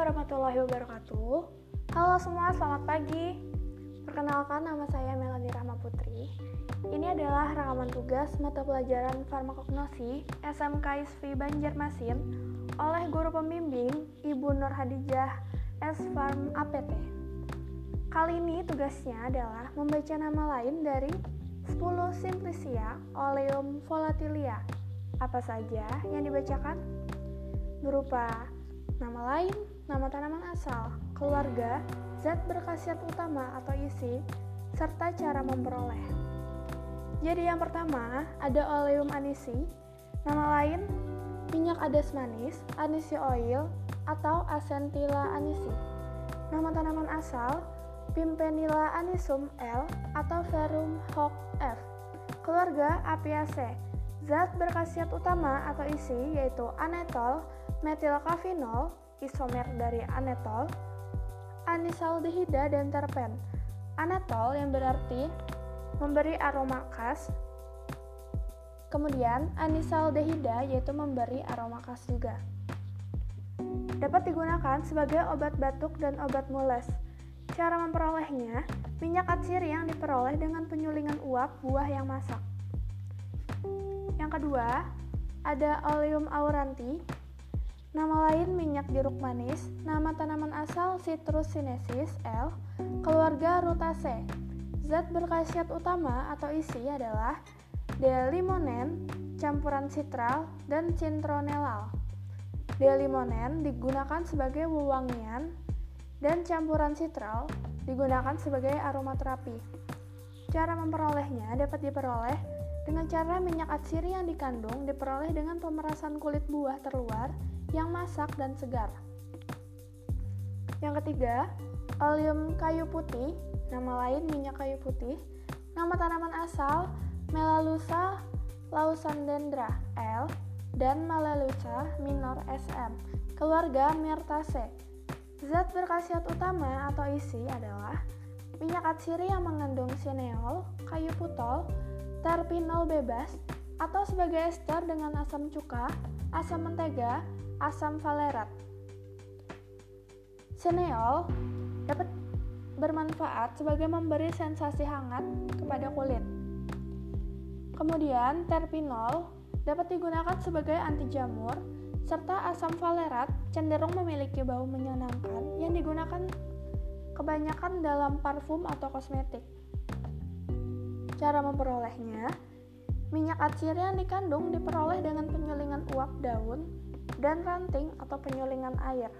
warahmatullahi wabarakatuh. Halo semua, selamat pagi. Perkenalkan nama saya Melani Rahma Putri. Ini adalah rekaman tugas mata pelajaran farmakognosi SMK ISFI Banjarmasin oleh guru pembimbing Ibu Nur Hadijah S. Farm APT. Kali ini tugasnya adalah membaca nama lain dari 10 Simplicia Oleum volatilia. Apa saja yang dibacakan? Berupa nama lain, nama tanaman asal, keluarga, zat berkhasiat utama atau isi, serta cara memperoleh. Jadi yang pertama ada oleum anisi, nama lain minyak adas manis, anisi oil, atau asentila anisi. Nama tanaman asal Pimprenella anisum L atau Verum hoc F. Keluarga Apiaceae. Zat berkhasiat utama atau isi yaitu anetol, metilkafinol, isomer dari anetol, anisaldehida dan terpen. Anetol yang berarti memberi aroma khas. Kemudian anisaldehida yaitu memberi aroma khas juga. Dapat digunakan sebagai obat batuk dan obat mules. Cara memperolehnya, minyak atsiri yang diperoleh dengan penyulingan uap buah yang masak. Yang kedua, ada oleum auranti. Nama lain minyak jeruk manis, nama tanaman asal Citrus sinensis L, keluarga Rutaceae. Zat berkhasiat utama atau isi adalah delimonen, campuran citral, dan citronellal. Delimonen digunakan sebagai wewangian dan campuran citral digunakan sebagai aromaterapi. Cara memperolehnya dapat diperoleh dengan cara minyak atsiri yang dikandung diperoleh dengan pemerasan kulit buah terluar yang masak dan segar. Yang ketiga, oleum kayu putih, nama lain minyak kayu putih, nama tanaman asal Melaleuca lausandendra L dan Melaleuca minor SM, keluarga Myrtaceae. Zat berkhasiat utama atau isi adalah minyak atsiri yang mengandung sineol, kayu putol, terpinol bebas, atau sebagai ester dengan asam cuka, asam mentega, asam valerat. Sineol dapat bermanfaat sebagai memberi sensasi hangat kepada kulit. Kemudian terpinol dapat digunakan sebagai anti jamur, serta asam valerat cenderung memiliki bau menyenangkan yang digunakan kebanyakan dalam parfum atau kosmetik. Cara memperolehnya, minyak atsiri yang dikandung diperoleh dengan penyulingan uap daun dan ranting atau penyulingan air.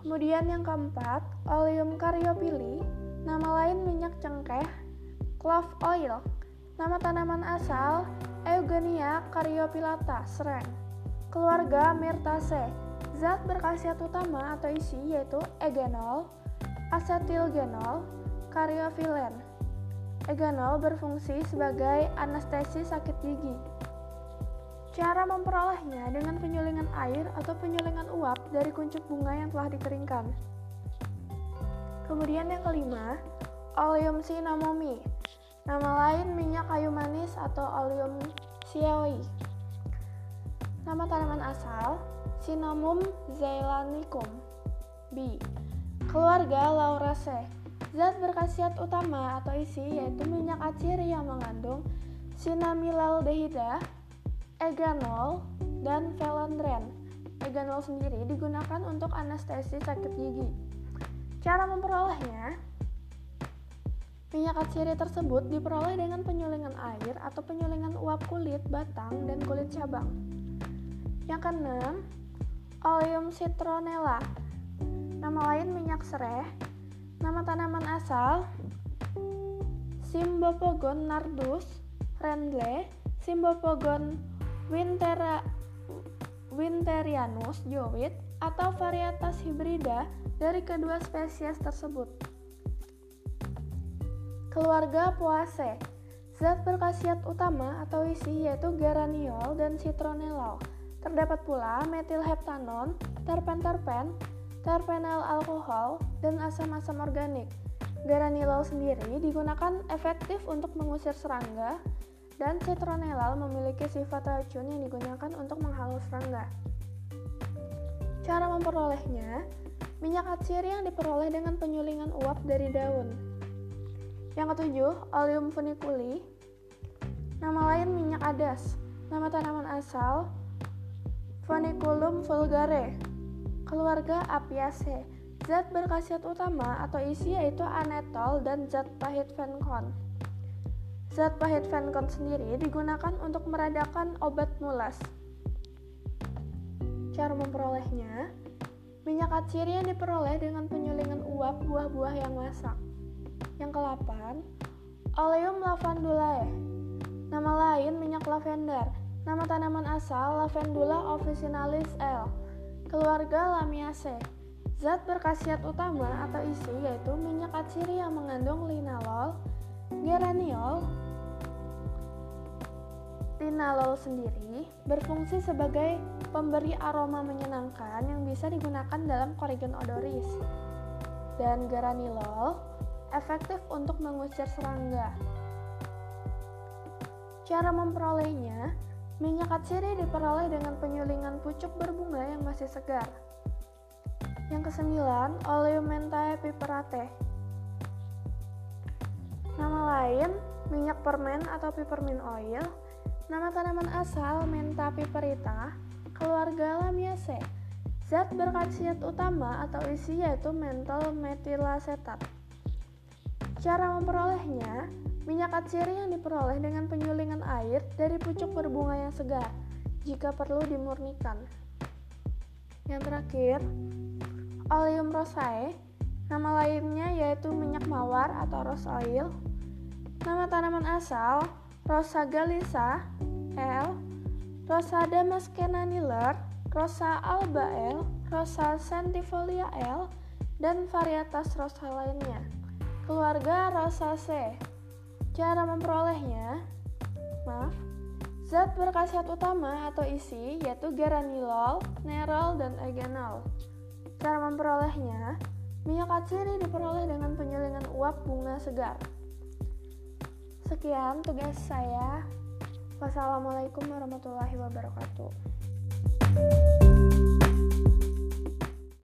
Kemudian yang keempat, oleum caryophylle, nama lain minyak cengkeh, clove oil, nama tanaman asal Eugenia caryophyllata, sereng, keluarga Myrtaceae, zat berkhasiat utama atau isi yaitu egenol, asetilgenol, karyophyllene. Egenol berfungsi sebagai anestesi sakit gigi. Cara memperolehnya dengan penyulingan air atau penyulingan uap dari kuncup bunga yang telah dikeringkan. Kemudian yang kelima, oleum cinnamomum. Nama lain minyak kayu manis atau oleum sioi. Nama tanaman asal Cinnamomum zeylanicum. B. Keluarga Lauraceae. Zat berkhasiat utama atau isi yaitu minyak atsiri yang mengandung cinnamylaldehyde, eganol, dan velondren. Eganol sendiri digunakan untuk anestesi sakit gigi. Cara memperolehnya, minyak atsiri tersebut diperoleh dengan penyulingan air atau penyulingan uap kulit, batang, dan kulit cabang. Yang keenam, oleum citronella. Nama lain minyak sereh. Nama tanaman asal Symbopogon nardus, Rendle, Symbopogon wintera, winterianus jowit atau varietas hibrida dari kedua spesies tersebut. Keluarga Poaceae Zat berkhasiat utama atau isi yaitu geraniol dan citronellal. Terdapat pula metilheptanon, terpen-terpen, terpenyl alkohol, dan asam-asam organik. Geraniol sendiri digunakan efektif untuk mengusir serangga, dan citronellal memiliki sifat racun yang digunakan untuk menghalus serangga. Cara memperolehnya, minyak atsiri yang diperoleh dengan penyulingan uap dari daun. Yang ketujuh, oleum funiculi. Nama lain minyak adas. Nama tanaman asal Funiculum vulgare. Keluarga Apiaceae. Zat berkhasiat utama atau isi yaitu anetol dan zat pahit venkon. Zat pahit venkon sendiri digunakan untuk meredakan obat mulas. Cara memperolehnya, minyak atsiri yang diperoleh dengan penyulingan uap buah-buah yang masak. Yang ke-8, Oleum lavandulae. Nama lain minyak lavender. Nama tanaman asal Lavandula officinalis L. Keluarga Lamiaceae. Zat berkhasiat utama atau isi yaitu minyak atsiri yang mengandung linalol, geraniol. Linalol sendiri berfungsi sebagai pemberi aroma menyenangkan yang bisa digunakan dalam korigen odoris. Dan geranilol efektif untuk mengusir serangga. Cara memperolehnya, minyak atsiri diperoleh dengan penyulingan pucuk berbunga yang masih segar. Yang kesembilan, Oleum mentae piperate. Nama lain, minyak permen atau peppermint oil. Nama tanaman asal Mentha piperita, keluarga Lamiaceae. Zat berkhasiat utama atau isi yaitu mentol metilasetat. Cara memperolehnya, minyak atsiri yang diperoleh dengan penyulingan air dari pucuk berbunga yang segar, jika perlu dimurnikan. Yang terakhir, Oleum rosae, nama lainnya yaitu minyak mawar atau rose oil. Nama tanaman asal Rosa galisa L, Rosa damaskena Niller, Rosa alba L, Rosa centifolia L, dan varietas rosa lainnya. Keluarga Rosaceae. Cara memperolehnya, maaf, zat berkhasiat utama atau isi yaitu geranilol, nerol, dan eugenol. Cara memperolehnya, minyak atsiri diperoleh dengan penyulingan uap bunga segar. Sekian tugas saya. Wassalamualaikum warahmatullahi wabarakatuh.